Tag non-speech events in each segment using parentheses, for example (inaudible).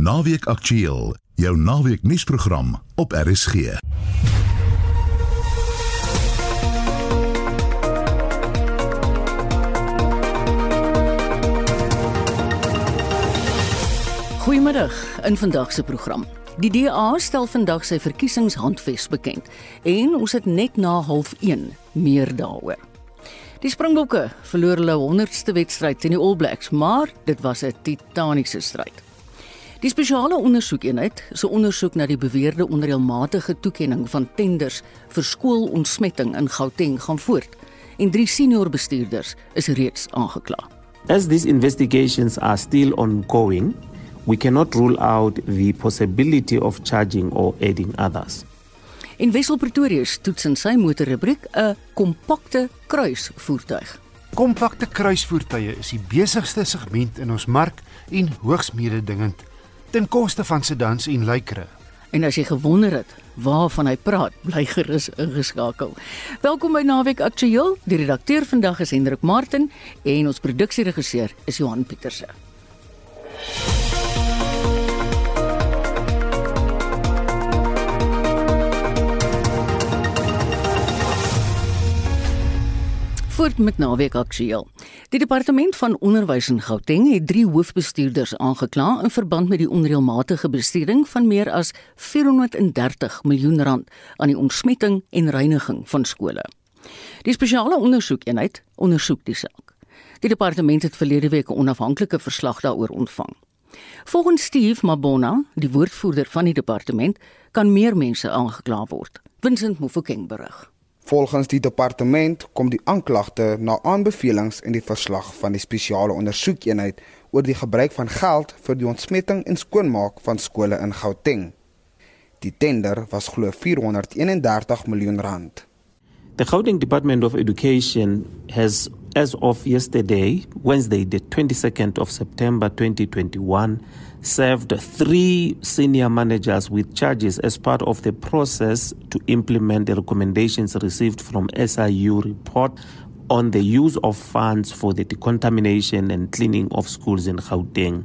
Naweek Aktueel, jou naweek nuusprogram op RSG. Goeiemiddag in vandag se program. Die DA stel vandag sy verkiesingshandves bekend en ons het net na 0.1 meer daaroor. Die Springbokke verloor hulle 100ste wedstryd teen die All Blacks, maar dit was 'n titaniese stryd. Die spesiale ondersoekeenheid se ondersoek na die beweerde onreëlmatige toekenning van tenders vir skoolontsmetting in Gauteng gaan voort en drie senior bestuurders is reeds aangekla. As these investigations are still ongoing, we cannot rule out the possibility of charging or aiding others. En Wessel Pretorius toets in sy motorrubriek 'n kompakte kruisvoertuig. Kompakte kruisvoertuie is die besigste segment in ons mark en hoogs mededingend ten koste van sedans en lykere. En as jy gewonder het waarvan hy praat, (laughs) bly gerus ingeskakel. Welkom by Naweek Aktueel. Die redakteur vandag is Hendrik Martin en ons produksieregisseur is Johan Pieterse. Voort met naweek aktueel. Die departement van onderwys in Gauteng het drie hoofbestuurders aangekla in verband met die onreëlmatige bestuuring van meer as 430 miljoen rand aan die ontsmetting en reiniging van skole. Die spesiale ondersoekeenheid ondersoek die saak. Die departement het verlede week 'n onafhanklike verslag daaroor ontvang. Volgens Steve Mabona, die woordvoerder van die departement, kan meer mense aangekla word. Vincent Mofokeng berig. Volgens die departement kom die aanklagte na aanbevelings in die verslag van die spesiale ondersoekeenheid oor die gebruik van geld vir die ontsmetting en skoonmaak van skole in Gauteng. Die tender was glo 431 miljoen rand. The Gauteng Department of Education has as of yesterday, Wednesday the 22nd of September 2021, served three senior managers with charges as part of the process to implement the recommendations received from SIU report on the use of funds for the decontamination and cleaning of schools in Gauteng.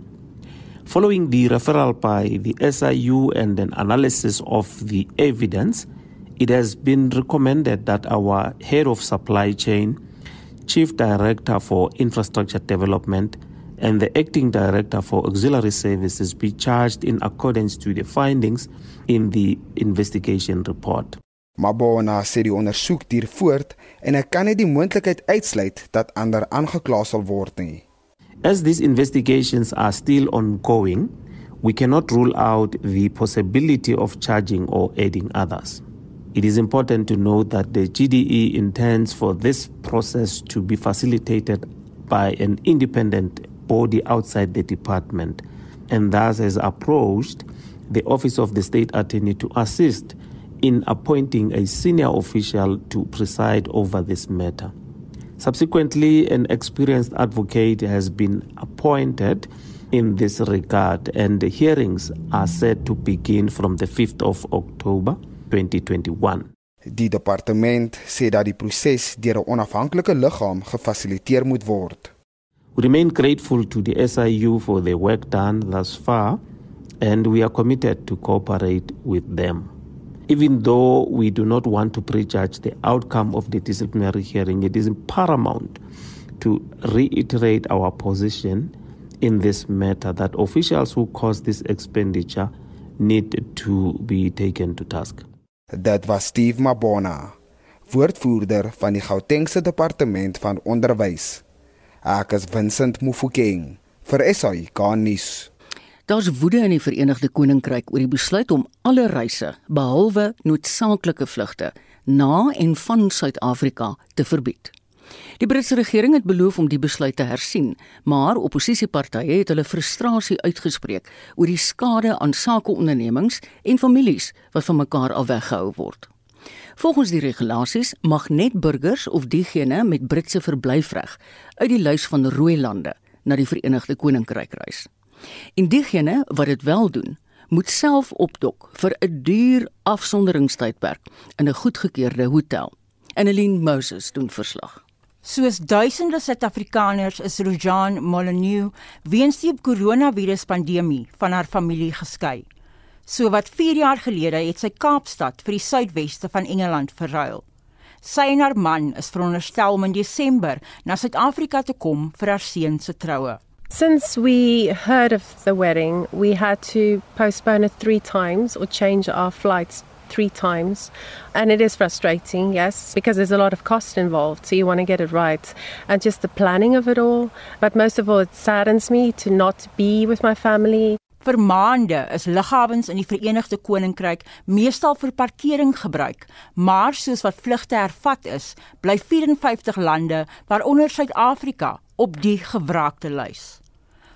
Following the referral by the SIU and an analysis of the evidence, it has been recommended that our head of supply chain, chief director for infrastructure development, and the acting director for auxiliary services be charged in accordance to the findings in the investigation report. Mabona sê die ondersoek duur voort en hy kan nie die moontlikheid uitsluit dat ander aangekla sal word nie. As these investigations are still ongoing, we cannot rule out the possibility of charging or aiding others. It is important to note that the GDE intends for this process to be facilitated by an independent body outside the department and thus has approached the Office of the State Attorney to assist in appointing a senior official to preside over this matter. Subsequently, an experienced advocate has been appointed in this regard, and the hearings are set to begin from the 5th of October 2021. Die departement sê dat die proses deur 'n onafhanklike liggaam gefasiliteer moet word. We remain grateful to the SIU for the work done thus far, and we are committed to cooperate with them. Even though we do not want to prejudge the outcome of the disciplinary hearing, it is paramount to reiterate our position in this matter that officials who caused this expenditure need to be taken to task. Dit was Steve Mabona, woordvoerder van die Gautengse Departement van Onderwys. Ek is Vincent Mufokeng vir SAI Garnis. Daar's woede in die Verenigde Koninkryk oor die besluit om alle reise behalwe noodsaaklike vlugte na en van Suid-Afrika te verbied. Die Britse regering het beloof om die besluit te hersien, maar opposisiepartye het hulle frustrasie uitgespreek oor die skade aan sakeondernemings en families wat van mekaar af weggehou word. Volgens die regulasies mag net burgers of diegene met Britse verblyfreg uit die lys van rooi lande na die Verenigde Koninkryk reis. En diegene wat dit wel doen, moet self opdok vir 'n duur afsonderingstydperk in 'n goedgekeurde hotel. Annelien Moses doen verslag. Soos duisende Suid-Afrikaners is Rojan Molyneux weens die koronaviruspandemie van haar familie geskei. So wat 4 jaar gelede het sy Kaapstad vir die suidweste van Engeland verruil. Sy en haar man is veronderstel om in Desember na Suid-Afrika te kom vir haar seun se troue. Since we heard of the wedding, we had to postpone it 3 times or change our flights three times. And it is frustrating, yes, because there's a lot of cost involved. So you want to get it right. And just the planning of it all. But most of all, it saddens me to not be with my family. Vir maande is lughawens in die Verenigde Koninkryk meestal vir parkering gebruik, maar soos wat vlugte hervat is, bly 54 lande, waaronder Suid-Afrika, op die gewraakte lys.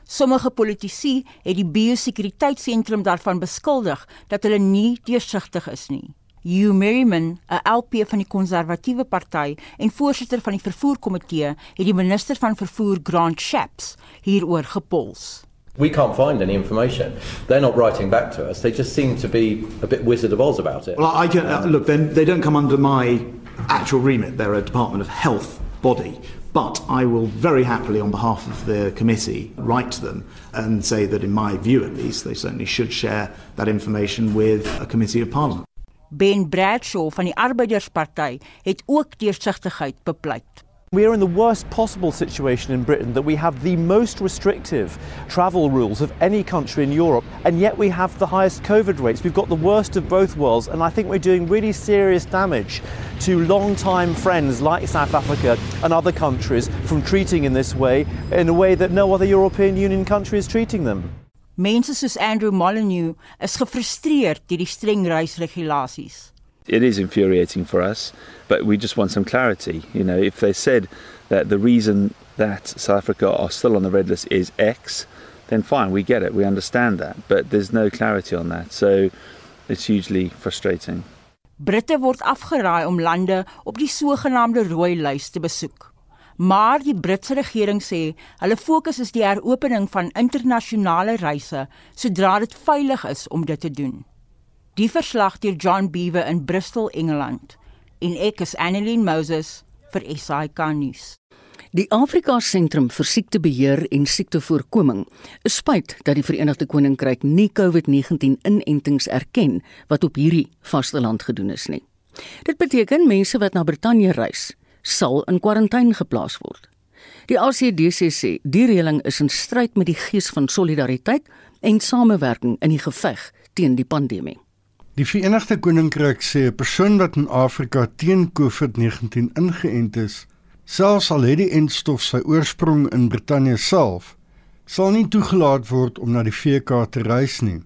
Sommige politici het die biosekuriteitssentrum daarvan beskuldig dat hulle nie deursigtig is nie. Hugh Merriman, 'n LP van die Konservatiewe Party en voorsitter van die vervoerkomitee, het die minister van vervoer Grant Shapps hieroor gepols. We can't find any information. They're not writing back to us. They just seem to be a bit Wizard of Oz about it. Well, I can uh, look. Then they don't come under my actual remit. They're a Department of Health body. But I will very happily, on behalf of the committee, write to them and say that, in my view at least, they certainly should share that information with a committee of parliament. Ben Bradshaw van die Arbeidersparty het ook deursigtigheid bepleit. We are in the worst possible situation in Britain that we have the most restrictive travel rules of any country in Europe, and yet we have the highest COVID rates. We've got the worst of both worlds, and I think we're doing really serious damage to long-time friends like South Africa and other countries from treating in this way, in a way that no other European Union country is treating them. Mense soos Andrew Molyneux is gefrustreerd deur die streng reisregulasies. It is infuriating for us, but we just want some clarity. You know, if they said that the reason that South Africa are still on the red list is X, then fine, we get it, we understand that, but there's no clarity on that. So it's hugely frustrating. Britte word afgeraai om lande op die sogenaamde rooi lys te besoek. Maar die Britse regering sê hulle fokus is die heropening van internasionale reise sodra dit veilig is om dit te doen. Die verslag deur John Beaver in Bristol, Engeland. En ek is Annelien Moses vir SAK nuus. Die Afrika Sentrum vir Siektebeheer en Siektevoorkoming is spyt dat die Verenigde Koninkryk nie COVID-19 inentings erken wat op hierdie vasteland gedoen is nie. Dit beteken mense wat na Brittanje reis, sal in kwarantyne geplaas word. Die ACDC sê die reëling is in stryd met die gees van solidariteit en samewerking in die geveg teen die pandemie. Die Verenigde Koninkryk sê 'n persoon wat in Afrika teen COVID-19 ingeënt is, selfs al het die entstof sy oorsprong in Brittanje self, sal nie toegelaat word om na die VK te reis nie.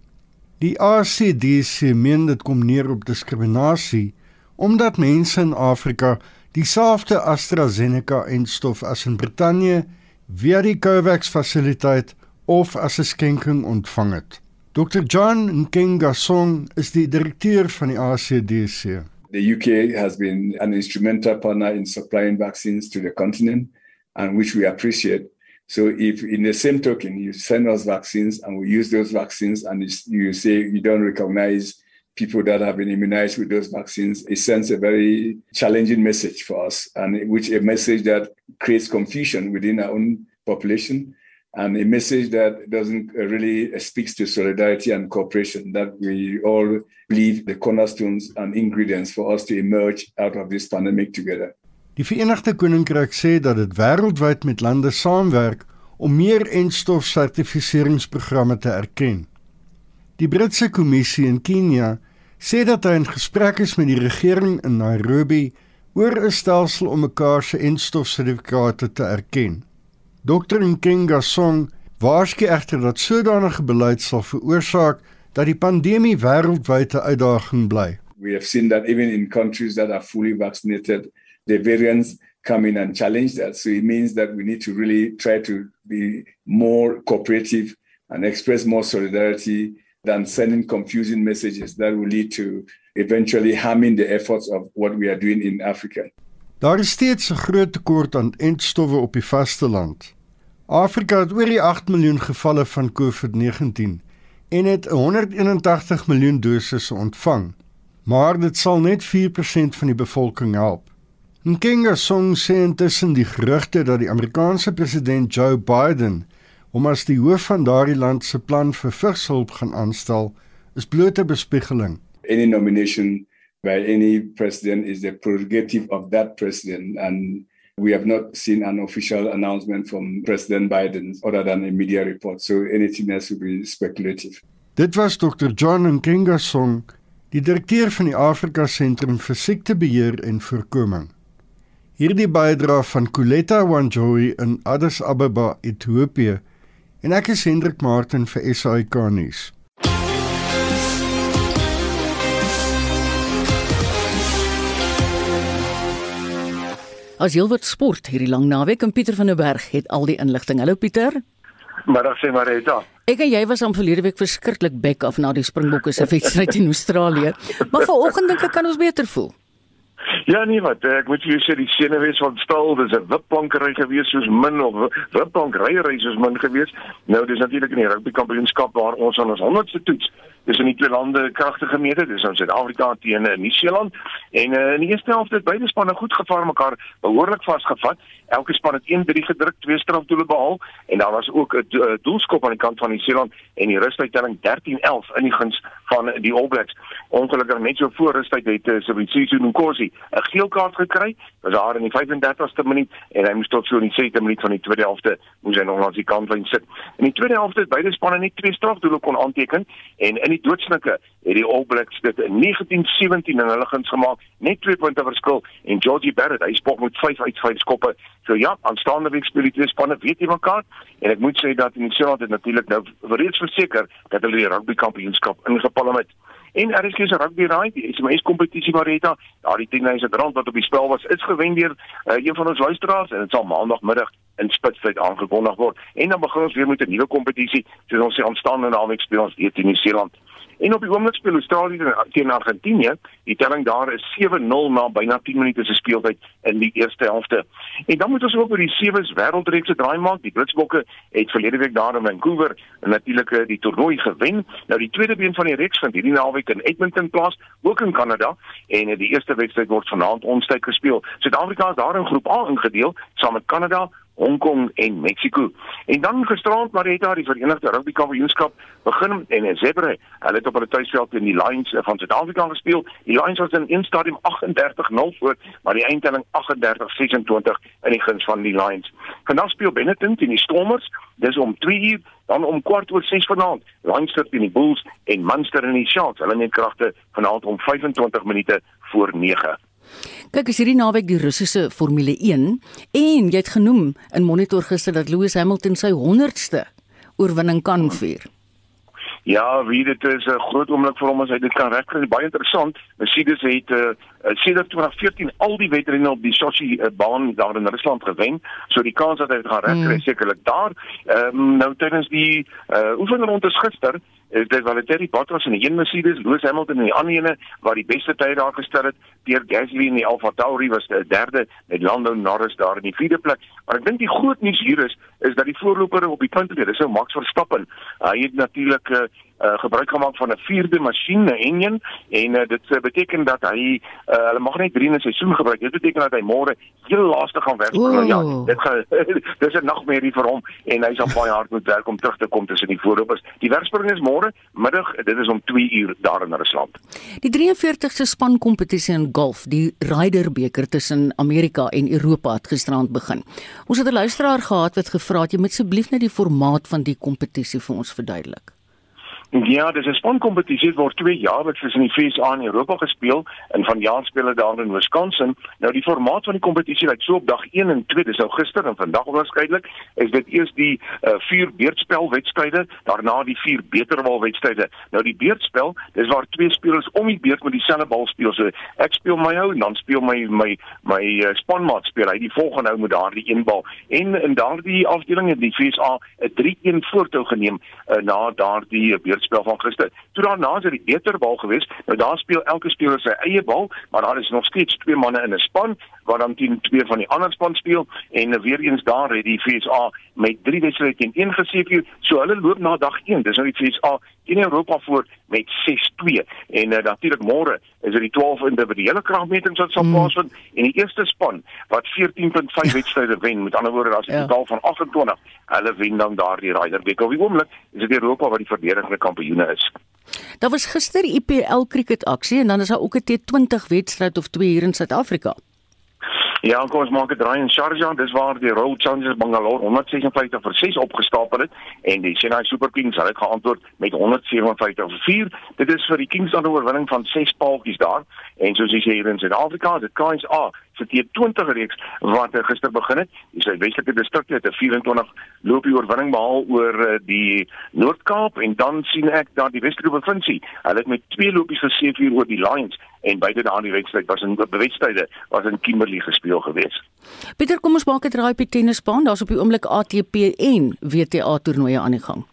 Die ACDC meen dit kom neer op diskriminasie omdat mense in Afrika dieselfde AstraZeneca entstof as in Brittanje via die COVAX fasiliteit of as 'n skenking ontvang het. Dr. John Nkengasong is die direkteur van die ACDC. The UK has been an instrumental partner in supplying vaccines to the continent and which we appreciate. So if in the same token you send us vaccines and we use those vaccines and you say you don't recognize people that have been immunized with those vaccines, it sends a very challenging message for us and which a message that creates confusion within our own population and a message that doesn't uh, really uh, speaks to solidarity and cooperation that we all believe the cornerstones and ingredients for us to emerge out of this pandemic together. Die Verenigde Koninkryk sê dat dit wêreldwyd met lande saamwerk om meer enstof sertifiseringsprogramme te erken. Die Britse kommissie in Kenia sê dat hy in gesprek is met die regering in Nairobi oor 'n stelsel om mekaar se enstof sertifikate te erken. Dr Nkenga Song waarsku egter dat sodanige beleid sal veroorsaak dat die pandemie wêreldwyd 'n uitdaging bly. We have seen that even in countries that are fully vaccinated, the variants come in and challenge that. So it means that we need to really try to be more cooperative and express more solidarity than sending confusing messages that will lead to eventually harming the efforts of what we are doing in Africa. Daar is steeds 'n groot tekort aan entstowwe op die vasteland. Afrika het oor die 8 miljoen gevalle van COVID-19 en het 181 miljoen dosisse ontvang. Maar dit sal net 4% van die bevolking help. Nkenga Song sê intussen die gerugte dat die Amerikaanse president Joe Biden hom as die hoof van daardie land se plan vir vigshulp gaan aanstel, is blote bespiegeling. Any nomination by any president is the prerogative of that president and we have not seen an official announcement from President Biden other than a media report so anything else would be speculative. Dit was Dr John Nkenga Song, die direkteur van die Afrika Sentrum vir Siektebeheer en Voorkoming. Hierdie bydra van Koletta Wanjoy in Addis Ababa, Ethiopië. En ek is Hendrik Martin vir SAK nuus. As jy wil sport hierdie lang naweek en Pieter van der Berg het al die inligting. Hallo Pieter. Dan sê maar dit dan. Ek en jy was aan verlede week verskriklik bek af na die Springbokke se wedstryd in Australië. Maar vanoggend dink ek kan ons beter voel. Ja nee wat, ek moet jou sê die senuwees van stil, dis 'n wipplankery gewees soos min of wipplankery soos min gewees. Nou dis natuurlik in die rugby kampioenskap waar ons aan ons 100ste toets dis in die twee lande kragtige gemeete, dis in Suid-Afrika teen uh, Nieu-Seeland en uh, in die eerste helfte het beide spanne goed gevaar mekaar behoorlik vasgevat. Elke span het 1-3 gedruk, twee strafdoele behaal en daar was ook 'n uh, doelskop aan die kant van Nieu-Seeland en die rustuittelling 13-11 in die guns van die All Blacks. Ongelukkig net so voor rustyd het uh, Sibusiso Nkosi 'n geel kaart gekry. Was daar in die 35ste minuut en hy moes tot so in die 60ste minuut van die tweede helfte moes hy nog aan die kantlyn sit. In die tweede helfte het beide spanne net twee strafdoele kon aanteken en in die doodsnike het die All Blacks dit in 1917 in hulle guns gemaak, net 2 punte verskil en Georgie Barrett, hy spog met 5 uit 5 skoppe. So ja, aanstaande week speel die twee spanne weet jy mekaar en ek moet sê dat in die Seeland het natuurlik nou reeds verseker dat hulle die rugby kampioenskap ingepalm het. En is gesê rugby raai, die SMS kompetisie Marita, daardie 10000 rand wat op die spel was, is gewen deur uh, een van ons luisteraars en dit sal maandagmiddag in Spitsbergen aangekondig word. En dan begin ons weer met 'n nuwe kompetisie, soos ons sê aanstaande naweek speel ons weer teen Nieu-Seeland. En op die oomblik speel Australië teen Argentinië. Die telling daar is 7-0 na byna 10 minute se speeltyd in die eerste helfte. En dan moet ons ook oor die sewes wêreldreeks se draai maak. Die Blitsbokke het verlede week daar in Vancouver natuurlik eh, die toernooi gewen. Nou die tweede been van die reeks vind hierdie naweek in Edmonton plaas, ook in Kanada. En eh, die eerste wedstryd word vanaand onstyk gespeel. Suid-Afrika is daar in groep A ingedeel saam met Kanada, Hong Kong en Mexiko. En dan gisterand maar het daar die Verenigde Rugby Kampioenskap begin en in Zebre, hulle het op hulle tuisveld in die Lions van Suid-Afrika gespeel. Die Lions was in een stadium 38-0 voor, maar die eindtelling 38-26 in die guns van die Lions. Vandag speel Benetton teen die Stormers, dis om 2 uur, dan om kwart oor 6 vanaand, Lions teen die Bulls en Munster en die Sharks. Hulle neem kragte vanaand om 25 minute voor 9. Kyk, is hierdie naweek die Russiese Formule 1 en jy het genoem in Monitor gister dat Lewis Hamilton sy 100ste oorwinning kan vier. Ja, wie dit is 'n groot oomblik vir hom as hy dit kan regkry. Baie interessant. Mercedes het uh, sedert 2014 al die wedrenne op die Sochi uh, baan daar in Rusland gewen. So die kans dat hy dit gaan regkry mm. sekerlik daar. Ehm um, nou tydens die uh, oefenronde gister is dit Valtteri Bottas in die een Mercedes, Lewis Hamilton in die ander ene waar die beste tyd daar gestel het. Pierre Gasly in die Alfa Tauri was die derde met Lando Norris daar in die vierde plek. Maar ek dink die groot nuus hier is is dat die voorloper op die punt is, dis ou Max Verstappen. Hy het natuurlik uh, uh, gebruik gemaak van 'n vierde masjien, 'n engine en uh, dit uh, beteken dat hy uh, hulle mag net 3 in 'n seisoen gebruik. Dit beteken dat hy môre heel laaste gaan werk. Nou, ja, dit gaan (laughs) dis 'n nagmerrie vir hom en hy sal baie hard moet werk om terug te kom tussen die voorlopers. Die werkspring is môre middag, dit is om 2 uur daar in Rusland. Die 43ste span kompetisie in golf, die Ryder beker tussen Amerika en Europa het gisterand begin. Ons het 'n luisteraar gehad wat gevra het jy moet asseblief net die formaat van die kompetisie vir ons verduidelik. Ja, dis 'n spankompetisie word 2 jaar wat tussen die FSA en Europa gespeel en van jaar spele daar in Wisconsin. Nou die formaat van die kompetisie lyk so op dag 1 en 2, dis nou gister en vandag waarskynlik, is dit eers die uh, vier beurtspel wedstryde, daarna die vier beterwal wedstryde. Nou die beurtspel, dis waar twee spelers om die beurt met dieselfde bal speel. So ek speel my hou en dan speel my my my uh, spanmaat speel hy die volgende hou met daardie een bal. En in daardie afdeling het die FSA 'n 3-1 voortou geneem uh, na daardie beurt spel van gister. Toe daarna is dit die beter bal geweest. Nou daar speel elke speler sy eie bal, maar daar is nog steeds twee manne in 'n span. Wat dan teen twee van die ander span speel en weer eens daar het die FSA met 3 wedstryde teen 1 geseëvier. So hulle loop na dag 1. Dis nou die FSA teen Europa voor met 6-2 en uh, natuurlik môre is dit die 12 individuele kragmetings wat sal mm. plaasvind en die eerste span wat 14.5 wedstryde wen met ander woorde as 'n ja. totaal van 28 hulle wen dan daardie Ryder Beek op die oomblik is dit Europa wat die verdedigende kampioene is Daar was gister IPL cricket aksie en dan is daar ook 'n T20 wedstryd of twee hier in Suid-Afrika. Ja, kom ons maak dit draai in Sharjah, dis waar die Royal Challengers Bangalore 156 vir 6 opgestapel het en die Chennai Super Kings het geantwoord met 157 vir 4. Dit is vir die Kings 'n oorwinning van 6 paaltjies daar en soos jy sê hier in Suid-Afrika, dit kans A vir die 20 reeks wat uh, gister begin het. Die Suidweselike distrik het 'n 24 loopie oorwinning behaal oor uh, die Noord-Kaap en dan sien ek dat die Westerse provinsie, hulle het met twee lopies gesien vir oor die Lions en beide daardie wedstryd was in wedstryde was in Kimberley gespeel gewees. Pieter, kom ons maak 'n draai op die tennisbaan. Daar's op die oomblik ATP en WTA toernooie aan die gang.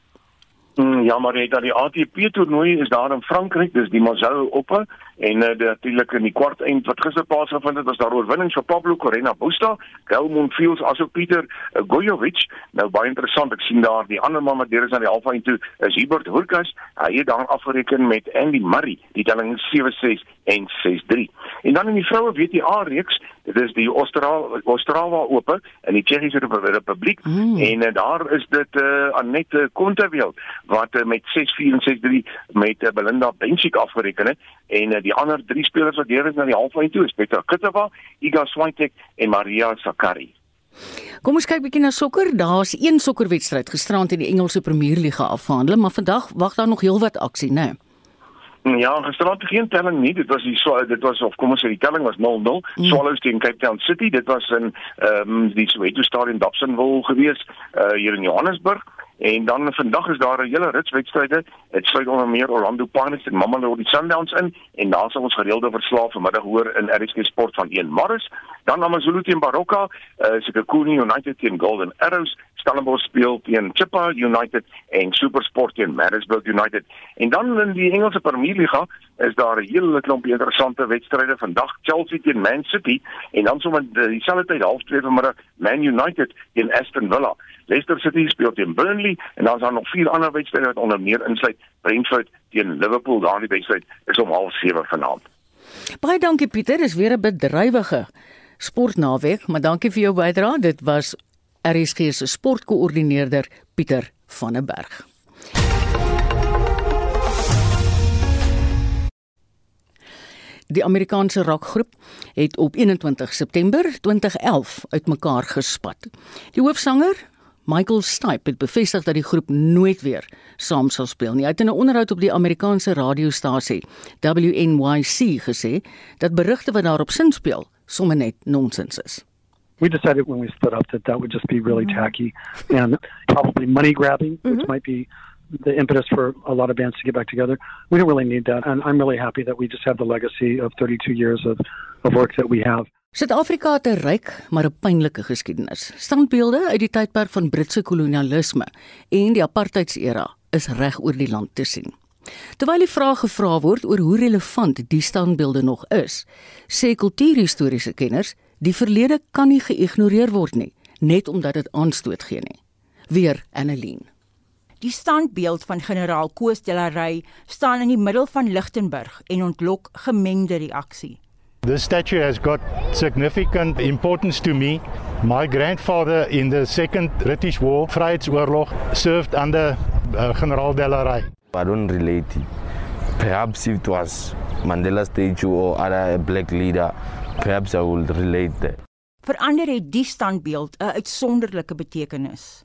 Mm, ja, maar dit dat die ATP toernooi is daar in Frankryk, dis die Moselle Ope en uh, natuurlik in die kwart eind wat gister plaasgevind het, was daar oorwinning vir Pablo Correa Busta, Gelmond Fields asook Pieter uh, Gojovic. Nou baie interessant, ek sien daar die ander man wat deur is aan die halfway toe is Hubert Hurkacz. Hy het daar afgereken met Andy Murray, die telling 7-6 en 6-3. En dan in die vroue WTA reeks, dit is die Ostrava Ostrava Ope in die Tsjechiese Republiek mm. en uh, daar is dit uh, Annette Kontaveit wat uh, met 6-4 en 6-3 met uh, Belinda Bencic afgereken het en uh, die ander drie spelers wat deur is na die halfwyn toe is Petra Kvitova, Iga Swiatek en Maria Sakkari. Kom ons kyk bietjie na sokker. Daar's een sokkerwedstryd gisterand in die Engelse Premierliga afhandel, maar vandag wag daar nog heelwat aksie, né? Nee? Ja, gisterand geen telling nie. Dit was die so dit was of kom ons sê die telling was 0-0. Mm. Swallows teen Cape Town City. Dit was in ehm um, die Soweto Stadium Dobsonville gewees, uh hier in Johannesburg. En dan vandag is daar 'n hele rits wedstryde. Dit sluit onder meer Orlando Pirates en Mamelodi Sundowns in en daar sal ons gereelde verslae vanmiddag hoor in RSG Sport van 1 Maris. Dan AmaZulu teen Baroka, uh, Sekhukhune United teen Golden Arrows, Stellenbosch speel teen Chippa United en SuperSport teen Maritzburg United. En dan in die Engelse Premierliga is daar 'n hele klomp interessante wedstryde vandag Chelsea teen Man City en dan sommer dieselfde tyd half 2 vanmiddag Man United teen Aston Villa. Leicester City speel teen Burnley en dan is daar nog vier ander wedstryde wat onder meer insluit Brentford teen Liverpool. Daardie wedstryd is om 07:30 vanaand. Baie dankie Pieter, dis weer 'n bedrywige sportnaweek, maar dankie vir jou bydrae. Dit was RSG se sportkoördineerder Pieter van der Berg. Die Amerikaanse rockgroep het op 21 September 2011 uitmekaar gespat. Die hoofsanger, Michael Stipe, het bevestig dat die groep nooit weer saam sal speel nie. Hy het in 'n onderhoud op die Amerikaanse radiostasie WNYC gesê dat berigte wat daarop sin speel, sommer net nonsens is. We decided when we stood up that that would just be really mm-hmm. tacky and probably money grabbing, mm-hmm. which might be the impetus for a lot of bands to get back together. We don't really need that. And I'm really happy that we just have the legacy of 32 years of, of work that we have. Suid-Afrika het 'n ryk, maar 'n pynlike geskiedenis. Standbeelde uit die tydperk van Britse kolonialisme en die apartheidsera is reg oor die land te sien. Terwyl die vraag gevra word oor hoe relevant die standbeelde nog is, sê kultuurhistoriese kenners, die verlede kan nie geïgnoreer word nie, net omdat dit aanstoot gee nie. Weer Annelien. Die standbeeld van generaal Koos de la Rey staan in die middel van Lichtenburg en ontlok gemengde reaksie. The statue has got significant importance to me. My grandfather in the Second British War, Vryheidsoorlog, served under uh, General de la Rey. I don't relate. Perhaps if it was Mandela statue or other black leader, perhaps I would relate that. Verander het die standbeeld 'n uitsonderlike betekenis.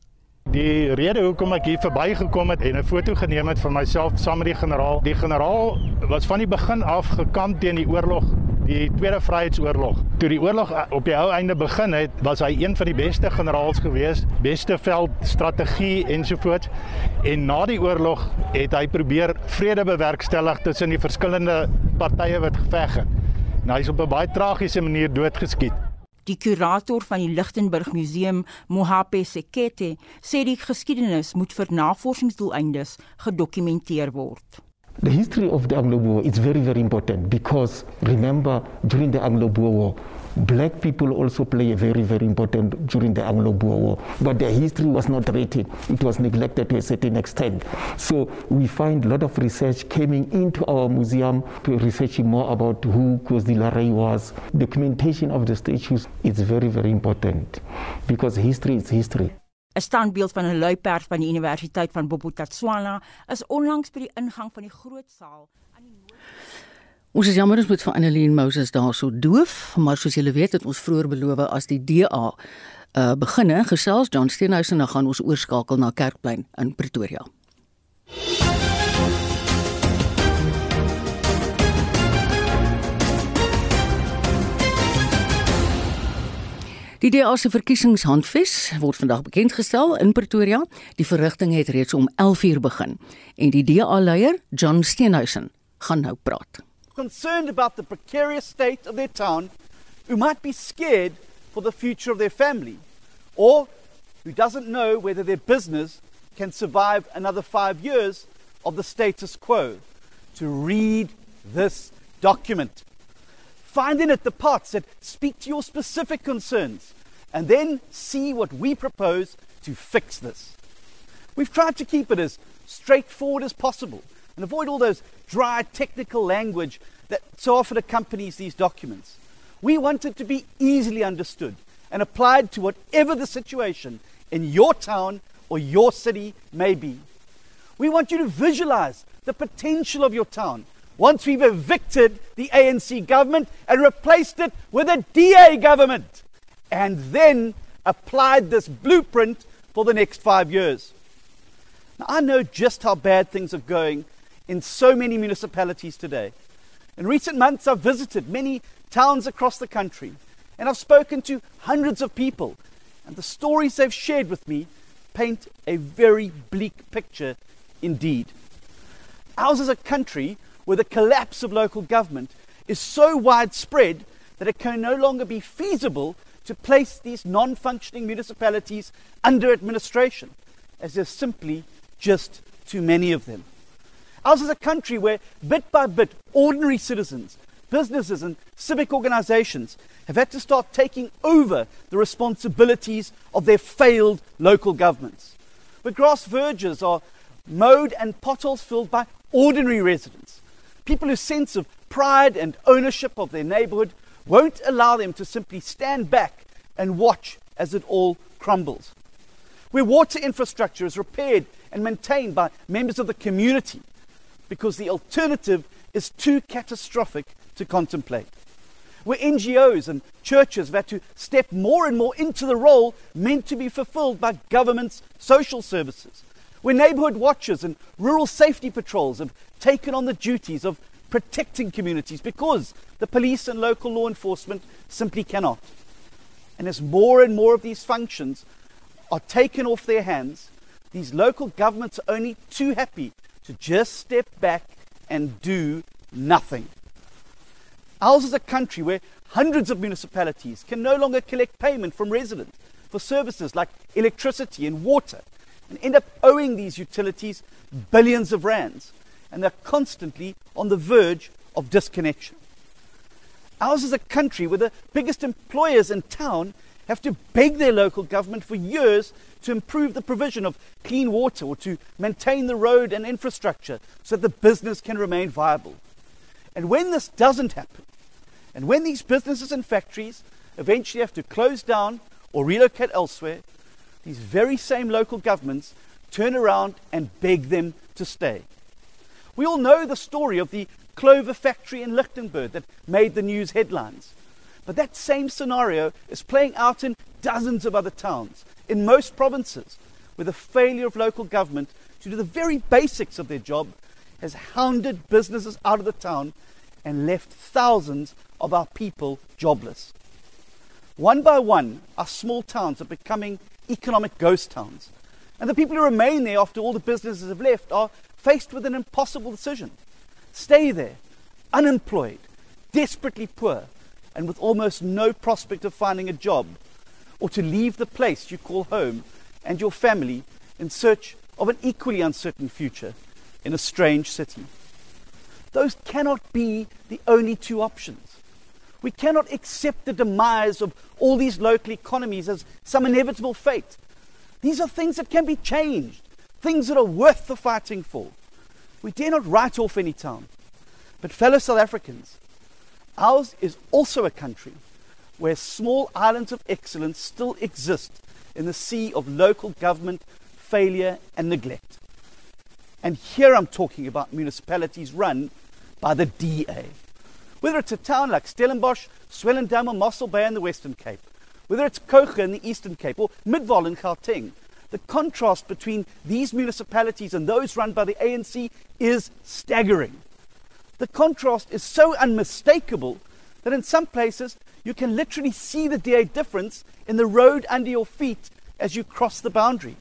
Die rede hoekom ek hier verbygekom het en 'n foto geneem het van myself saam met die generaal. Die generaal was van die begin af gekant teen die oorlog, die Tweede Vryheidsoorlog. Toe die oorlog op die ou einde begin het, was hy een van die beste generaals gewees, beste veldstrategie ensovoorts. En na die oorlog het hy probeer vrede bewerkstellig tussen die verskillende partye wat geveg het. Nou hy's op 'n baie tragiese manier doodgeskiet. Die kurator van die Lichtenburg Museum, Mohape Sekete, sê die geskiedenis moet vir navorsingsdoeleindes gedokumenteer word. The history of the Anglo-Boer is very very important because remember during the Anglo-Boer War Black people also play a very, very important during the Anglo-Boer War, but their history was not written. It was neglected to a certain extent. So we find a lot of research coming into our museum, researching more about who Kozdila was. Documentation of the statues is very, very important because history is history. 'n Standbeeld van 'n luiperd van die Universiteit van Bophuthatswana is onlangs by die ingang van die groot saal Ons is jammer ons moet vir Annelien Moses daarso doof, maar soos julle weet het ons vroeër beloof as die DA uh beginne gesels John Steenhuisen dan gaan ons oorskakel na Kerkplein in Pretoria. Die DA se verkiesingshandves word vandag bekend gestel in Pretoria. Die verrigting het reeds om 11:00 begin en die DA-leier, John Steenhuisen, gaan nou praat. Concerned about the precarious state of their town, who might be scared for the future of their family, or who doesn't know whether their business can survive another 5 years of the status quo, to read this document. Find in it the parts that speak to your specific concerns and then see what we propose to fix this. We've tried to keep it as straightforward as possible and avoid all those dry technical language that so often accompanies these documents. We want it to be easily understood and applied to whatever the situation in your town or your city may be. We want you to visualize the potential of your town once we've evicted the ANC government and replaced it with a DA government, and then applied this blueprint for the next five years. Now, I know just how bad things are going in so many municipalities today. In recent months, I've visited many towns across the country, and I've spoken to hundreds of people, and the stories they've shared with me paint a very bleak picture indeed. Ours is a country where the collapse of local government is so widespread that it can no longer be feasible to place these non functioning municipalities under administration, as there's simply just too many of them. Ours is a country where, bit by bit, ordinary citizens, businesses, and civic organizations have had to start taking over the responsibilities of their failed local governments. Where grass verges are mowed and potholes filled by ordinary residents people whose sense of pride and ownership of their neighborhood won't allow them to simply stand back and watch as it all crumbles. Where water infrastructure is repaired and maintained by members of the community because the alternative is too catastrophic to contemplate. Where NGOs and churches have had to step more and more into the role meant to be fulfilled by government's social services where neighborhood watchers and rural safety patrols have taken on the duties of protecting communities because the police and local law enforcement simply cannot. And as more and more of these functions are taken off their hands, these local governments are only too happy to just step back and do nothing. Ours is a country where hundreds of municipalities can no longer collect payment from residents for services like electricity and water and end up owing these utilities billions of rands. And they're constantly on the verge of disconnection. Ours is a country where the biggest employers in town have to beg their local government for years to improve the provision of clean water or to maintain the road and infrastructure so that the business can remain viable. And when this doesn't happen, and when these businesses and factories eventually have to close down or relocate elsewhere, these very same local governments turn around and beg them to stay. We all know the story of the clover factory in Lichtenberg that made the news headlines. But that same scenario is playing out in dozens of other towns, in most provinces, where the failure of local government to do the very basics of their job has hounded businesses out of the town and left thousands of our people jobless. One by one, our small towns are becoming economic ghost towns. And the people who remain there after all the businesses have left are faced with an impossible decision stay there, unemployed, desperately poor, and with almost no prospect of finding a job, or to leave the place you call home and your family in search of an equally uncertain future in a strange city. Those cannot be the only two options. We cannot accept the demise of all these local economies as some inevitable fate. These are things that can be changed, things that are worth the fighting for. We dare not write off any town. But, fellow South Africans, ours is also a country where small islands of excellence still exist in the sea of local government failure and neglect. And here I'm talking about municipalities run by the DA. Whether it's a town like Stellenbosch, Swellendam, or Mossel Bay in the Western Cape, whether it's Kocha in the Eastern Cape, or Midvaal in Gauteng, the contrast between these municipalities and those run by the ANC is staggering. The contrast is so unmistakable that in some places you can literally see the DA difference in the road under your feet as you cross the boundary.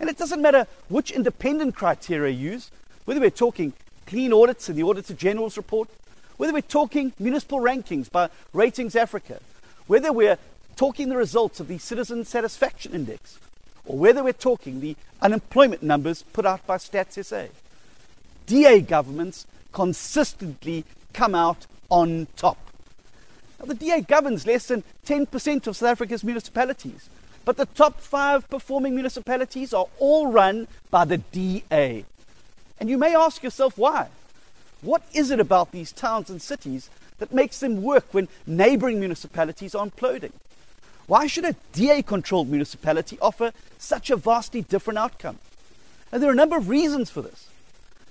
And it doesn't matter which independent criteria you use, whether we're talking clean audits in the Auditor General's report, whether we're talking municipal rankings by Ratings Africa, whether we're talking the results of the Citizen Satisfaction Index, or whether we're talking the unemployment numbers put out by Stats SA. DA governments consistently come out on top. Now, the DA governs less than 10% of South Africa's municipalities, but the top five performing municipalities are all run by the DA. And you may ask yourself why. What is it about these towns and cities that makes them work when neighboring municipalities are imploding? Why should a DA controlled municipality offer such a vastly different outcome? And there are a number of reasons for this.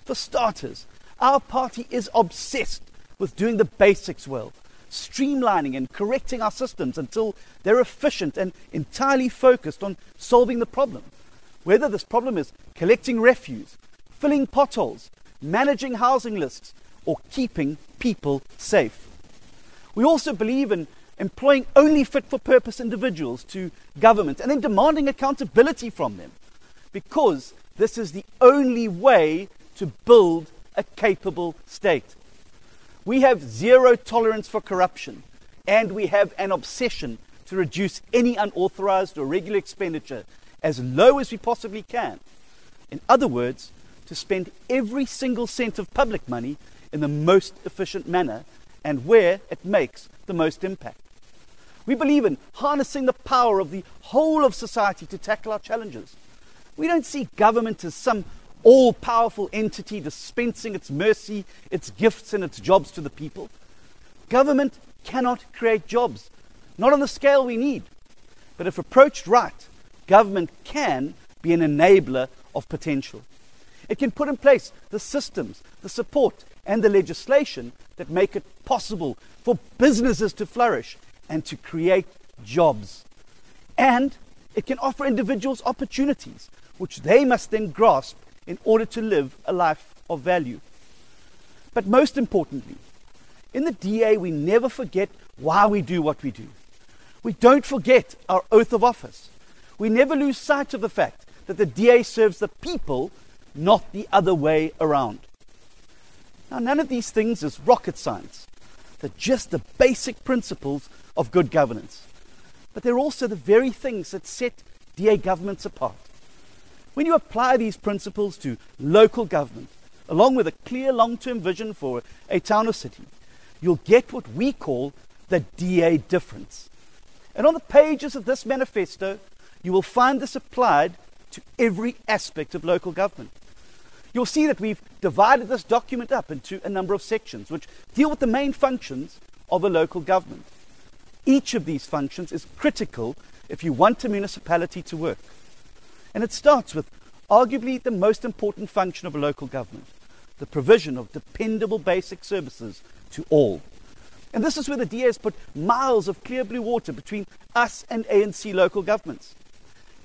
For starters, our party is obsessed with doing the basics well, streamlining and correcting our systems until they're efficient and entirely focused on solving the problem. Whether this problem is collecting refuse, filling potholes, managing housing lists, or keeping people safe. We also believe in employing only fit for purpose individuals to government and then demanding accountability from them because this is the only way to build a capable state. We have zero tolerance for corruption, and we have an obsession to reduce any unauthorized or irregular expenditure as low as we possibly can. In other words, to spend every single cent of public money in the most efficient manner and where it makes the most impact. We believe in harnessing the power of the whole of society to tackle our challenges. We don't see government as some all powerful entity dispensing its mercy, its gifts, and its jobs to the people. Government cannot create jobs, not on the scale we need. But if approached right, government can be an enabler of potential. It can put in place the systems, the support, and the legislation that make it possible for businesses to flourish and to create jobs. And it can offer individuals opportunities, which they must then grasp in order to live a life of value. But most importantly, in the DA, we never forget why we do what we do. We don't forget our oath of office. We never lose sight of the fact that the DA serves the people not the other way around. Now, none of these things is rocket science. They're just the basic principles of good governance. But they're also the very things that set DA governments apart. When you apply these principles to local government, along with a clear long term vision for a town or city, you'll get what we call the DA difference. And on the pages of this manifesto, you will find this applied to every aspect of local government you'll see that we've divided this document up into a number of sections which deal with the main functions of a local government. Each of these functions is critical if you want a municipality to work. And it starts with arguably the most important function of a local government the provision of dependable basic services to all. And this is where the DA has put miles of clear blue water between us and ANC local governments.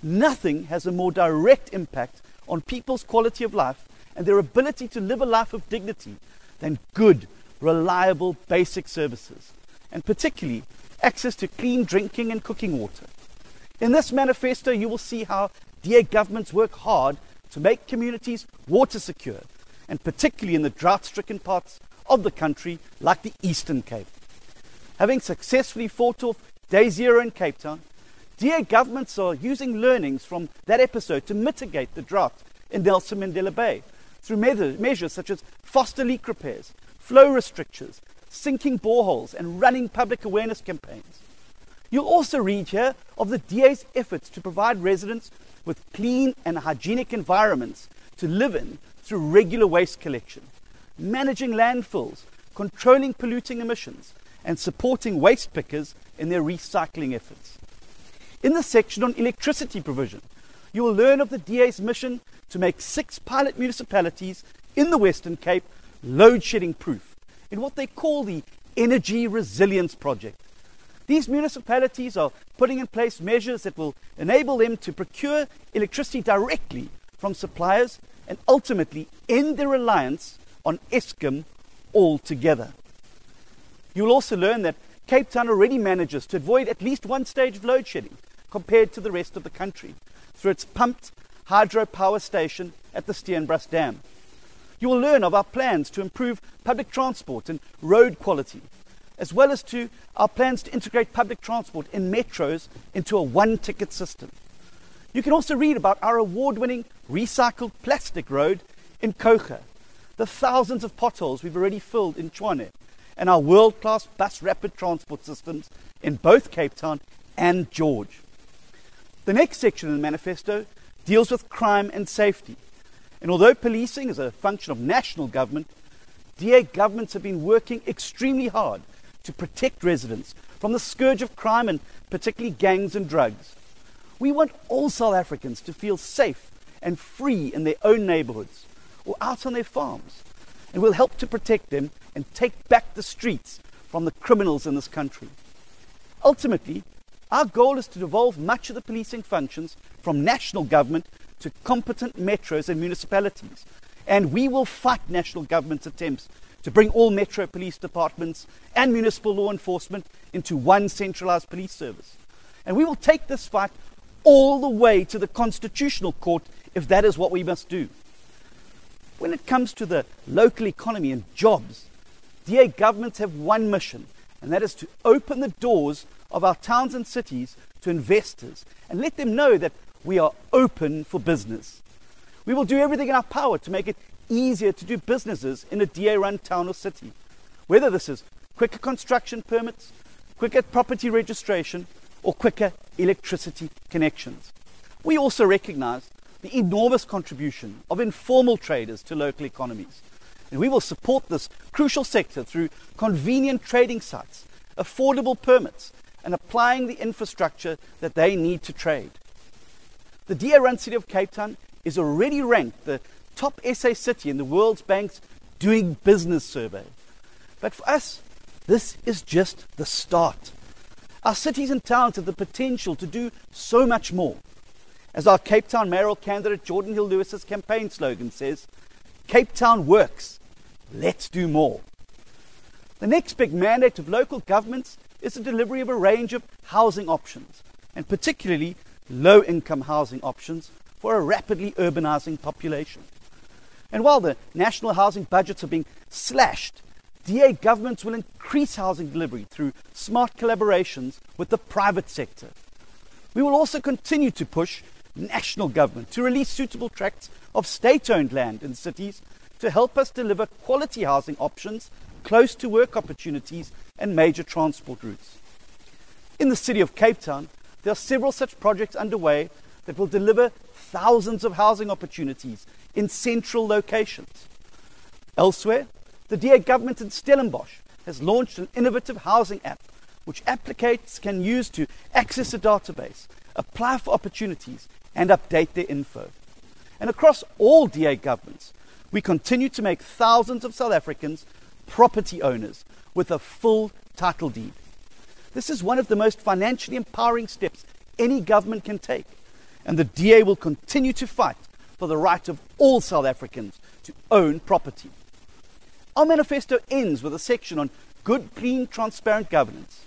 Nothing has a more direct impact on people's quality of life and their ability to live a life of dignity than good, reliable, basic services, and particularly access to clean drinking and cooking water. In this manifesto, you will see how DA governments work hard to make communities water secure, and particularly in the drought stricken parts of the country like the Eastern Cape. Having successfully fought off day zero in Cape Town, DA governments are using learnings from that episode to mitigate the drought in Nelson Mandela Bay through measures such as faster leak repairs, flow restrictions, sinking boreholes, and running public awareness campaigns. You'll also read here of the DA's efforts to provide residents with clean and hygienic environments to live in through regular waste collection, managing landfills, controlling polluting emissions, and supporting waste pickers in their recycling efforts. In the section on electricity provision, you will learn of the DA's mission to make six pilot municipalities in the Western Cape load shedding proof in what they call the Energy Resilience Project. These municipalities are putting in place measures that will enable them to procure electricity directly from suppliers and ultimately end their reliance on Eskom altogether. You will also learn that Cape Town already manages to avoid at least one stage of load shedding compared to the rest of the country through its pumped hydropower station at the Steenbras Dam. You will learn of our plans to improve public transport and road quality, as well as to our plans to integrate public transport in metros into a one ticket system. You can also read about our award winning recycled plastic road in Kocha, the thousands of potholes we've already filled in Tshwane, and our world class bus rapid transport systems in both Cape Town and George. The next section in the manifesto deals with crime and safety. And although policing is a function of national government, DA governments have been working extremely hard to protect residents from the scourge of crime and particularly gangs and drugs. We want all South Africans to feel safe and free in their own neighborhoods or out on their farms. And we'll help to protect them and take back the streets from the criminals in this country. Ultimately, our goal is to devolve much of the policing functions from national government to competent metros and municipalities. And we will fight national government's attempts to bring all metro police departments and municipal law enforcement into one centralized police service. And we will take this fight all the way to the Constitutional Court if that is what we must do. When it comes to the local economy and jobs, DA governments have one mission, and that is to open the doors of our towns and cities to investors and let them know that we are open for business. We will do everything in our power to make it easier to do businesses in a DA run town or city. Whether this is quicker construction permits, quicker property registration, or quicker electricity connections. We also recognize the enormous contribution of informal traders to local economies. And we will support this crucial sector through convenient trading sites, affordable permits, and applying the infrastructure that they need to trade. The DA run city of Cape Town is already ranked the top SA city in the World Bank's Doing Business survey. But for us, this is just the start. Our cities and towns have the potential to do so much more. As our Cape Town mayoral candidate Jordan Hill Lewis's campaign slogan says, Cape Town works. Let's do more. The next big mandate of local governments is the delivery of a range of housing options, and particularly low income housing options for a rapidly urbanizing population. And while the national housing budgets are being slashed, DA governments will increase housing delivery through smart collaborations with the private sector. We will also continue to push national government to release suitable tracts of state owned land in cities to help us deliver quality housing options close to work opportunities and major transport routes. In the city of Cape Town, there are several such projects underway that will deliver thousands of housing opportunities in central locations. Elsewhere, the DA government in Stellenbosch has launched an innovative housing app which applicants can use to access a database, apply for opportunities, and update their info. And across all DA governments, we continue to make thousands of South Africans property owners with a full title deed. This is one of the most financially empowering steps any government can take, and the DA will continue to fight for the right of all South Africans to own property. Our manifesto ends with a section on good, clean, transparent governance.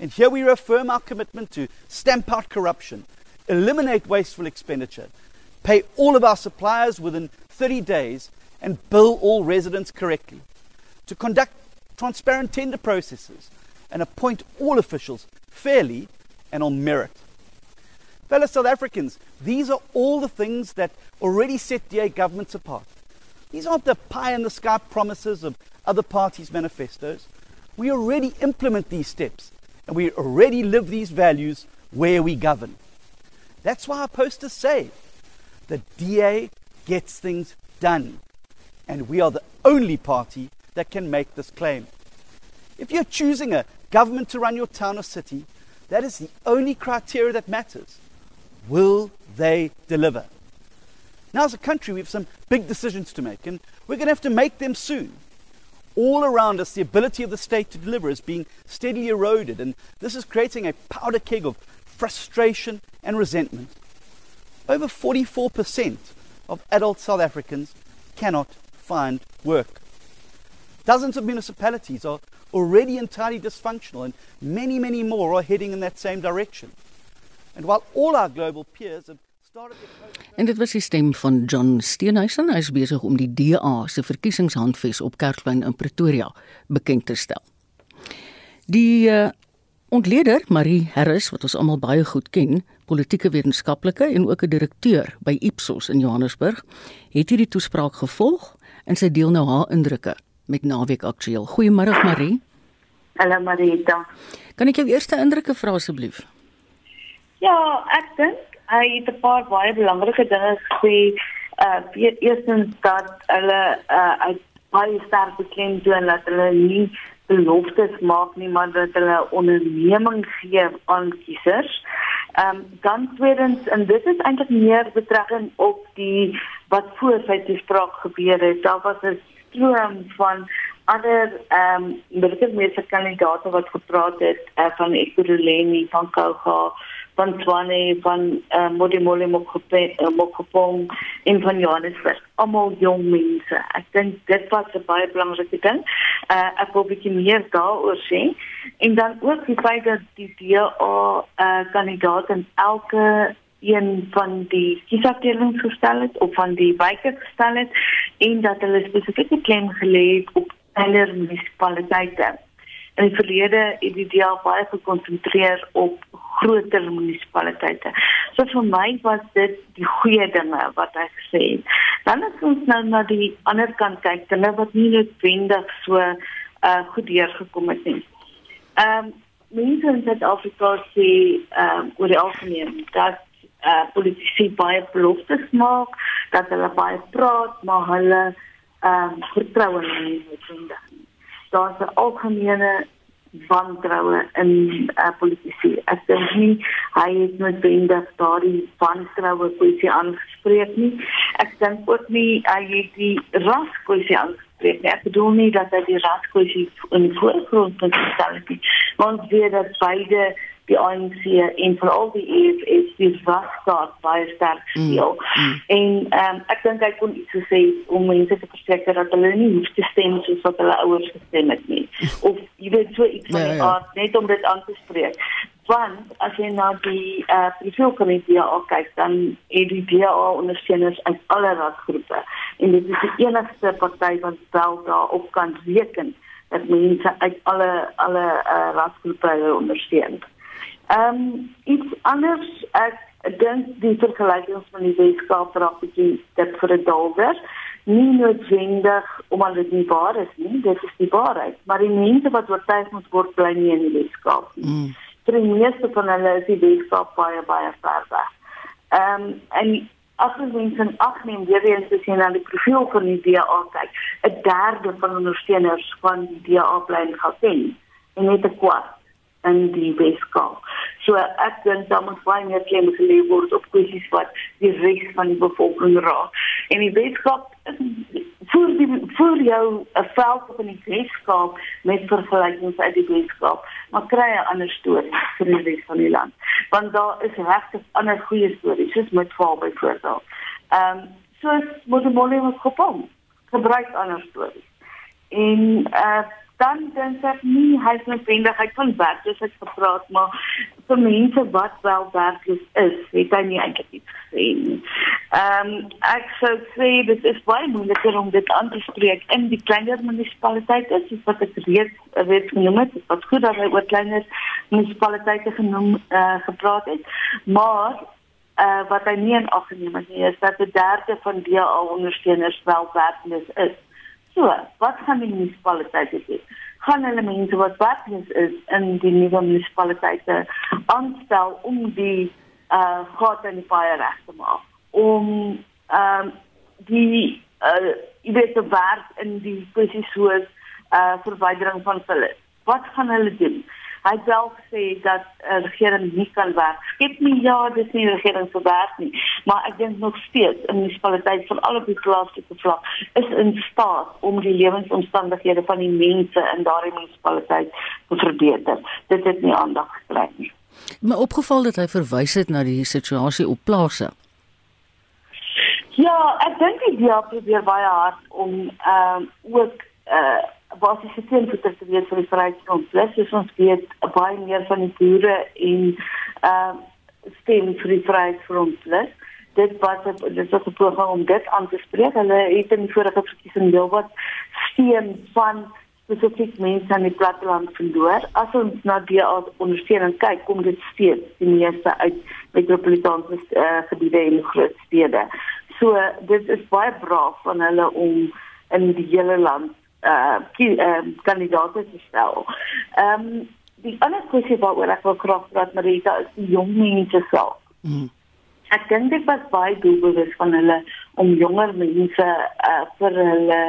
And here we reaffirm our commitment to stamp out corruption, eliminate wasteful expenditure, pay all of our suppliers within 30 days, and bill all residents correctly, to conduct transparent tender processes, and appoint all officials fairly and on merit. Fellow South Africans, these are all the things that already set DA governments apart. These aren't the pie in the sky promises of other parties' manifestos. We already implement these steps and we already live these values where we govern. That's why our posters say the DA gets things done. And we are the only party that can make this claim. If you're choosing a government to run your town or city, that is the only criteria that matters. Will they deliver? Now, as a country, we have some big decisions to make, and we're going to have to make them soon. All around us, the ability of the state to deliver is being steadily eroded, and this is creating a powder keg of frustration and resentment. Over 44% of adult South Africans cannot find work. Dozens of municipalities are already entirely dysfunctional, and many, many more are heading in that same direction. En dit was die stem van John Steenhuisen. Hy is besig om die DA se verkiesingshandves op Kerkplein in Pretoria bekend te stel. Die uh, ontleder Marie Harris wat ons almal baie goed ken, politieke wetenskaplike en ook 'n direkteur by Ipsos in Johannesburg, het hierdie toespraak gevolg en sy deel nou haar indrukke met Naweek Aktueel. Goeiemôre Marie. Hallo Marita. Kan ek jou eerste indrukke vra asseblief? Ja, ek dink hy het 'n paar baie belangrike dinge gesê. Uh eerstens dat hulle uh uit baie sterk beklemtoon dat hulle nie beloftes maak nie, maar dat hulle onderneming gee aan kiesers. Ehm um, dan tweedens en dit is eintlik meer betrekking op die wat voor sy toespraak gebeur het. Daar was 'n stroom van ander ehm um, militêre kandidaate wat gepraat het uh, van Ekurhuleni van Kouga van Swane van uh, Modimolle Mokopong in van Johannesburg. Almal jong mense. Ek dink dit was 'n baie belangrike ding. Uh, ek wil 'n bietjie meer daaroor sê. En dan ook die feit dat die DA uh, kandidaat in elke een van die kiesafdelings gestel het of van die wyke gestel het en dat hulle spesifieke klem gelê het op kleiner munisipaliteite. In die verlede het die DA baie gekonsentreer op groter munisipaliteite. So vir my was dit die goeie dinge wat hy gesê het. Dan as ons nou na die ander kant kyk, dinge wat nie noodwendig so uh goed deurgekom het nie. Ehm um, mense in Suid-Afrika sê ehm um, oor die algemeen dat uh politici baie beloftes maak, dat hulle baie praat, maar hulle ehm um, vertroue nie noodwendig. Daar's 'n algemene wantroue in uh, politici. Ek dink nie hy het noodwendig daardie wantroue kwessie aangespreek nie. Ek dink ook nie hy het die ras kwessie aangespreek nie. Ek bedoel nie dat hy die ras kwessie in voorgrond moet stel nie. Want weer dat beide die ANC en vir al die EFF die vasstaat baie sterk speel. Mm, mm. En um, ek dink hy kon iets gesê om mense te verseker dat hulle nie hoef te stem soos wat hulle ouers gestem het nie. (laughs) Of jy weet so iets van ja, die ja. aard net om dit aan te spreek. Want as jy na die eh uh, profielkomitee kyk, dan het die DA ondersteuners uit alle rasgroepe en dit is die enigste party wat wel daarop kan reken dat mense uit alle alle uh, rasgroepe ondersteun. Ehm um, iets anders ek dink die vergelykings van die Weskaap raak bietjie dit vir 'n dalwer. Nie noodwendig omdat dit nie waar is nie, dit is die waarheid, maar die mense wat oortuig moet word bly nie in die Weskaap nie. Mm. Vir die meeste van hulle is die Weskaap baie baie ver weg. Ehm um, en as ons mense in ag neem, weer eens te sien aan die profiel van die DA kyk, 'n derde van ondersteuners van die DA bly in Gauteng en net 'n kwart in die Weskaap. So ek dink dan moet baie meer klem gelê word op kwessies wat die res van die bevolking raak. En die Weskaap vir die vir jou 'n veld op in die Weskaap met vergelykings uit die Weskaap, maar kry 'n ander storie vir die res van die land. Want daar is regtig ander goeie stories, soos met val byvoorbeeld. Ehm um, soos Modimolle wat gekom gebruik ander stories. En uh dan dink ek nie hy is noodwendig hy kan werk soos ek gepraat maar vir mense wat wel werkloos is het hy nie eintlik iets gesê. Ehm um, ek sou sê dit is baie moeiliker om dit aan te spreek in die kleiner munisipaliteite soos wat ek reeds weet genoem het wat goed dat hy oor kleiner munisipaliteite genoem uh, gepraat het maar uh, wat hy nie in ag geneem het nie is dat 'n derde van al ondersteuners wel werkloos is So, wat gaan die munisipaliteite doen? Gaan hulle mense wat werkloos is in die nuwe munisipaliteite aanstel om die uh gate in die paai reg te maak? Om ehm um, die uh jy weet te werk in die kwessies soos uh verwydering van vullis. Wat gaan hulle doen? Hy het wel gesê dat die uh, regering nie kan werk. Skep nie ja, dis nie regering se werk nie, maar ek dink nog steeds in munisipaliteit van al op die plaaslike vlak is in staat om die lewensomstandighede van die mense in daardie munisipaliteit te verbeter. Dit het nie aandag gekry nie. My opgeval dat hy verwys het na die situasie op plase. Ja, ek dink die DA probeer baie hard om ehm um, ook eh uh, basiese teenvoeter te wees vir die vryheidsfront. Plus is ons weet baie meer van die boere en uh, stem vir die vryheidsfront. Plus dit wat het, dit was 'n poging om dit aan te spreek. Hulle het in vorige verkiesing deel wat steun van spesifiek mense aan die platteland verloor. As ons na die ondersteuning kyk, kom dit steeds die meeste uit metropolitaanse uh, gebiede en groot stede. So dit is baie braaf van hulle om in die hele land uh ki, uh, kandidaate te stel. Ehm um, die ander kwessie waaroor ek wil graag praat Marita is die jong mense self. Mm. Ek dink dit was baie doelbewus van hulle om jonger mense uh vir hulle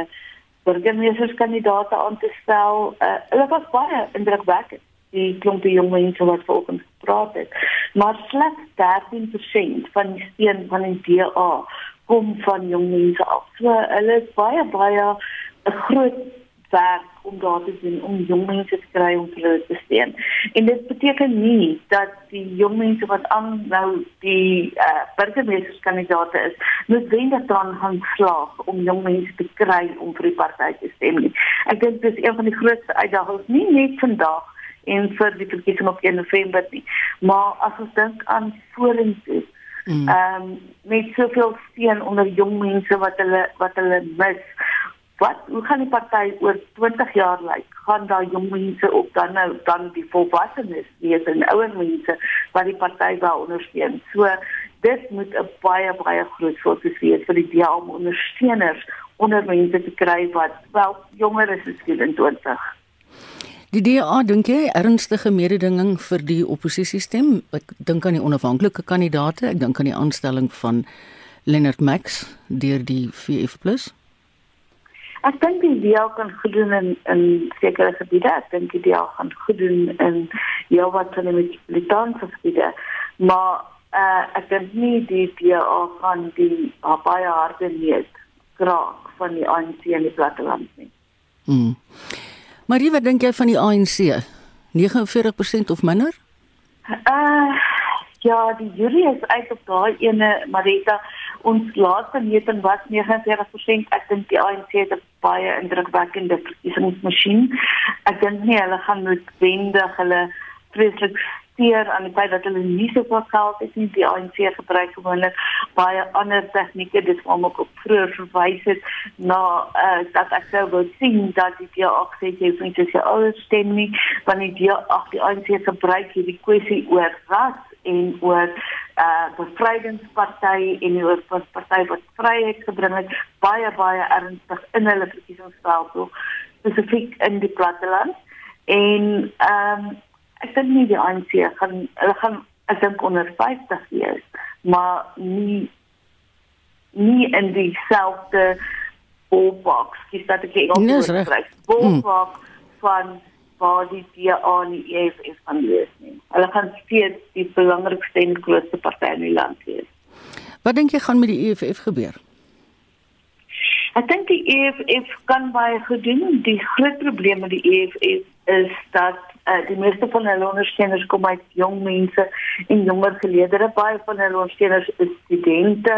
burgemeesterskandidaate aan te stel. Uh, hulle was baie indrukwekkend die klompie jong mense wat vanoggend gepraat het. Maar slegs 13% van die steun van die DA kom van jong mense af. So hulle is baie baie 'n groot werk om daar te doen om jong mense te kry om hulle te steun. En dit beteken nie dat die jong mense wat aan nou die uh, burgemeesterskandidaate is, noodwendig dan gaan slaag om jong mense te kry om vir die party te stem nie. Ek dink dis een van die grootste uitdagings nie net vandag en vir die verkiesing op 1 November nie, maar as ons dink aan vorentoe Mm. Ehm um, met soveel steun onder jong mense wat hulle wat hulle mis. Wat hoe gaan die party oor 20 jaar lyk? Gaan daai jong mense op dan nou dan die volwassenes wees en ouer mense wat die party wou ondersteun. So dit moet 'n baie baie groot fokus wees vir die DA om ondersteuners onder mense te kry wat wel jonger is as 24. Die DA dink jy ernstige mededinging vir die oppositiestem? Ek dink aan die onafhanklike kandidaate, ek dink aan die aanstelling van Leonard Max deur die VF+. Ek dink die DA kan goed doen in in sekere gebiede. Ek dink die DA gaan goed doen in ja wat hulle met Litanse gebiede. Maar uh, ek dink nie die DA gaan die baie harde leed kraak van die ANC in die platteland nie. Hmm. Maar wat dink jy van die ANC? 49% of minder? Uh ja, die jury is uit op daai ene Marita. Ons laaste meting was 49%. Ek dink die ANC het 'n baie indrukwekkende verkiesingsmasjien. Ek dink nie hulle gaan noodwendig hulle vreeslik steur aan die feit dat hulle nie so veel geld het nie die ANC gebruik gewoonlik baie ander tegnieke dis waarom ek op vroeër verwys het na uh, dat ek sou wou sien dat die DA sê jy moet dit alles stem nie want die DA ag die ANC gebruik hierdie kwessie oor ras en oor uh bevrydingsparty en oor party wat vryheid gebring het baie baie ernstig in hulle verkiesingsveld spesifiek in die platteland en ehm um, ek dink nie die ANC gaan hulle gaan ek dink onder 50 wees, maar nie nie in dieselfde ballpark, dis dat ek reg. Ballpark mm. van waar die DA en die EFF van wees nie. Hulle gaan steeds die belangrikste en grootste party in die land wees. Wat dink jy gaan met die EFF gebeur? Ek dink die EFF kan baie goed doen. Die groot probleem met die EFF is dat uh, die meeste van hulle ondersteuners kom uit jong mense en jonger geleerders. Baie van hulle ondersteuners is studente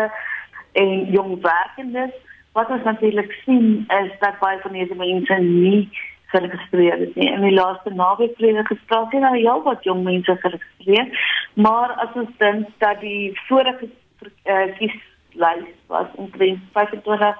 en jong werkendes. Wat ons natuurlik sien is dat baie van hierdie mense nie geregistreer is nie. In die laaste naweek het hulle gespreek en al wat jong mense geregistreer, maar as ons dink dat die vorige uh, kieslys was omtrent 25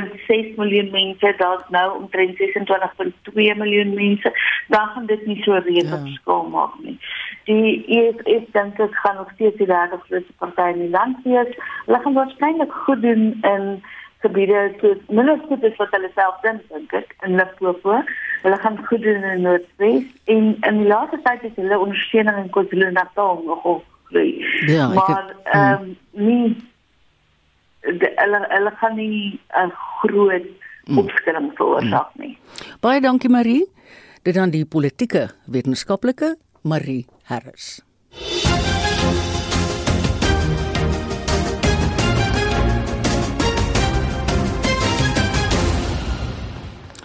26 miljoen mense, daar's nou omtrent 26.2 miljoen mense. Dan gaan dit nie so reeds ja. verskil maak nie. Die EFF dink dit gaan nog steeds die derde grootste party in die land wees. Hulle gaan waarskynlik goed doen in gebiede soos minder goed is wat hulle self dink dink ek in Limpopo. Hulle gaan goed doen in Noordwes en in die laaste tyd is hulle ondersteuning in KwaZulu-Natal nogal groei. Ja, maar ehm um, nie de, hulle hulle gaan nie 'n groot opskudding veroorsaak nie. Baie dankie Marie. Dit dan die politieke wetenskaplike Marie Harris.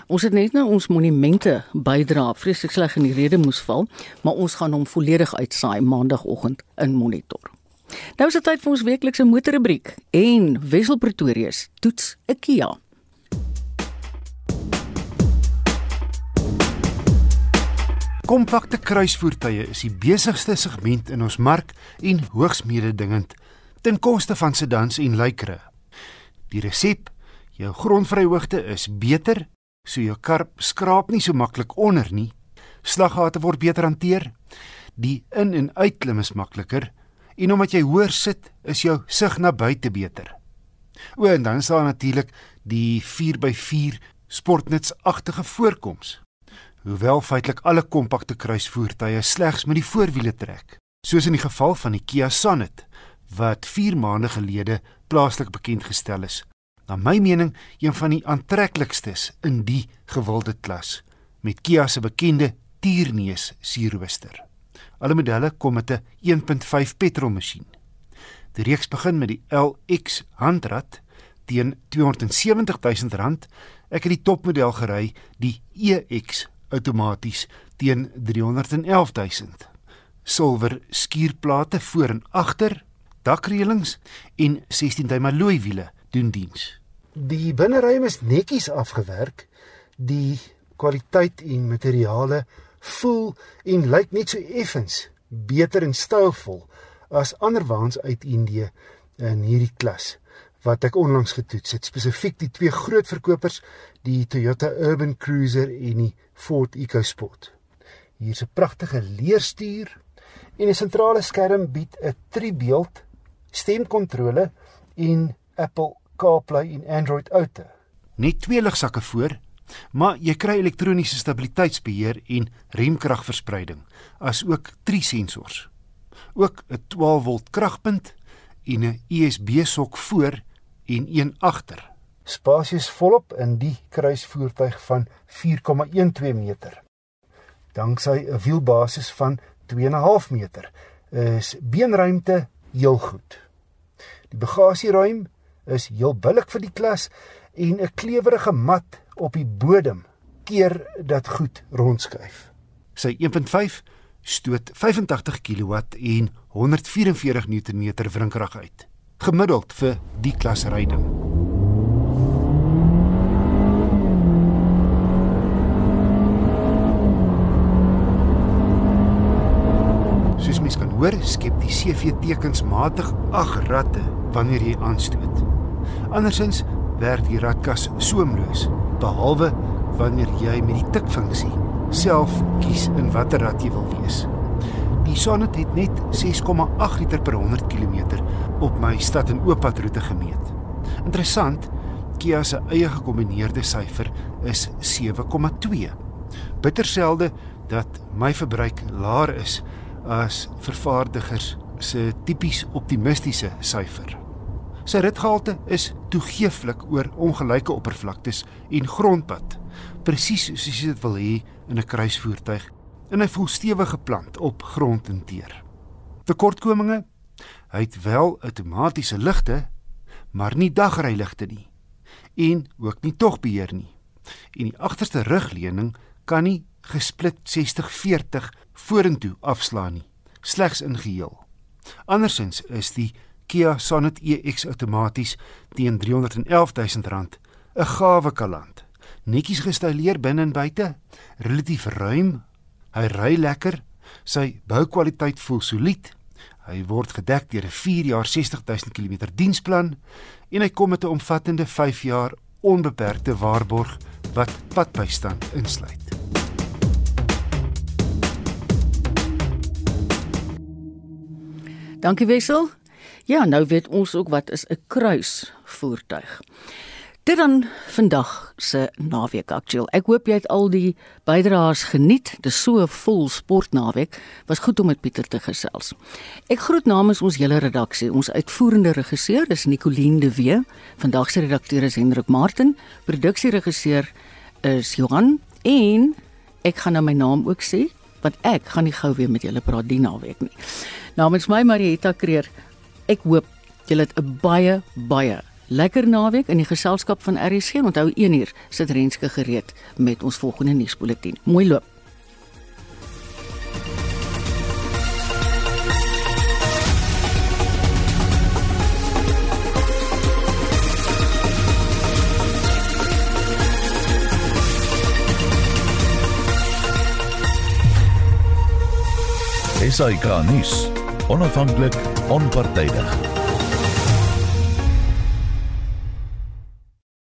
Ons het net nou ons monumente bydra vreeslik sleg in die rede moes val, maar ons gaan hom volledig uitsaai maandagooggend in Monitor. Nou is dit tyd vir ons weeklikse motorrubriek en Wessel Pretorius toets 'n Kia. Kompakte kruisvoertuie is die besigste segment in ons mark en hoogs mededingend ten koste van sedans en lykere. Die resep: jou grondvryhoogte is beter, so jou kar skraap nie so maklik onder nie. Slaggate word beter hanteer. Die in- en uitklim is makliker en omdat jy hoër sit, is jou sig na buite beter. O, en dan is daar natuurlik die 4x4 sportnutsagtige voorkoms. Hoewel feitelik alle kompakte kruisvoertuie slegs met die voorwiele trek, soos in die geval van die Kia Sonet wat 4 maande gelede plaaslik bekend gestel is. Na my mening een van die aantreklikstes in die gewilde klas met Kia se bekende tierneus sierrooster. Alle modelle kom met 'n 1.5 petrolmasjien. Die reeks begin met die LX handrat teen R270 000. Ek het die topmodel gery, die EX outomaties teen 311 000. Silwer skuurplate voor en agter, dakreëlings en 16 duim alloy wiele doen diens. Die binneruim is netjies afgewerk. Die kwaliteit en materiale voel en lyk net so effens beter en stylvol as ander waans uit Indië in hierdie klas wat ek onlangs getoets het, spesifiek die twee groot verkopers, die Toyota Urban Cruiser en die Ford EcoSport. Hier's 'n pragtige leerstuur en 'n sentrale skerm bied 'n driebeeld stemkontrole en Apple CarPlay en Android Auto. Net twee ligsakke voor, maar jy kry elektroniese stabiliteitsbeheer en remkragverspreiding, as ook drie sensors. Ook 'n 12V kragpunt en 'n USB-sok voor en een agter. Spasies volop in die kruisvoertuig van 4,12 meter. Danksy 'n wielbasis van 2,5 meter is beenruimte heel goed. Die bagasieruim is heel billik vir die klas en 'n klewerige mat op die bodem keer dat goed rondskuif. Sy 1.5 stoot 85 kW en 144 Nm wrinkrag uit, gemiddeld vir die klas ryding. Soos mens kan hoor, skep die CV tekens matig 8 ratte wanneer jy aanstoot. Andersins werk die ratkas soemloos, behalwe wanneer jy met die tikfunksie self kies in watter rat jy wil wees. Die Sonnet het net 6,8 liter per 100 km op my stad en ooppadroete gemeet. Interessant, Kia se eie gekombineerde syfer is 7,2. Bitterselde dat my verbruik laer is as vervaardigers se tipies optimistiese syfer. Sy ritgehalte is toegeeflik oor ongelyke oppervlaktes en grondpad, presies soos jy dit wil hê in 'n kruisvoertuig. En hy voel stewig geplant op grond en teer. Tekortkominge: Hy het wel outomatiese ligte, maar nie dagryligte nie en ook nie togbeheer nie. En die agterste rugleuning kan nie gesplit 60/40 vorentoe afslaan nie, slegs in geheel. Andersins is die Kia Sonet EX outomaties teen R311 000 'n gawe kaland. Netjies gestileer binne en buite, relatief ruim. Hy ry lekker. Sy boukwaliteit voel solied. Hy word gedek deur 'n 4 jaar 60 000 km diensplan en hy kom met 'n omvattende 5 jaar onbeperkte waarborg wat padbystand insluit. Dankie Wessel. Ja, nou weet ons ook wat is 'n kruisvoertuig. Dit dan vandag se naweek aktueel. Ek hoop jy het al die bydraes geniet. Dis so 'n vol sportnaweek. Was goed om met Pieter te gesels. Ek groet namens ons hele redaksie. Ons uitvoerende regisseur is Nicoline de Wee. Vandag se redakteur is Hendrik Martin. Produksieregisseur is Johan en ek gaan nou my naam ook sê want ek gaan nie gou weer met julle praat die naweek nie. Namens my Marietta Kreer. Ek hoop julle het 'n baie baie Lekker naweek in die geselskap van RSG. Onthou 1 uur sit Renske gereed met ons volgende nuusbulletin. Mooi loop. Esai Kahnis, onafhanklik, onpartydig.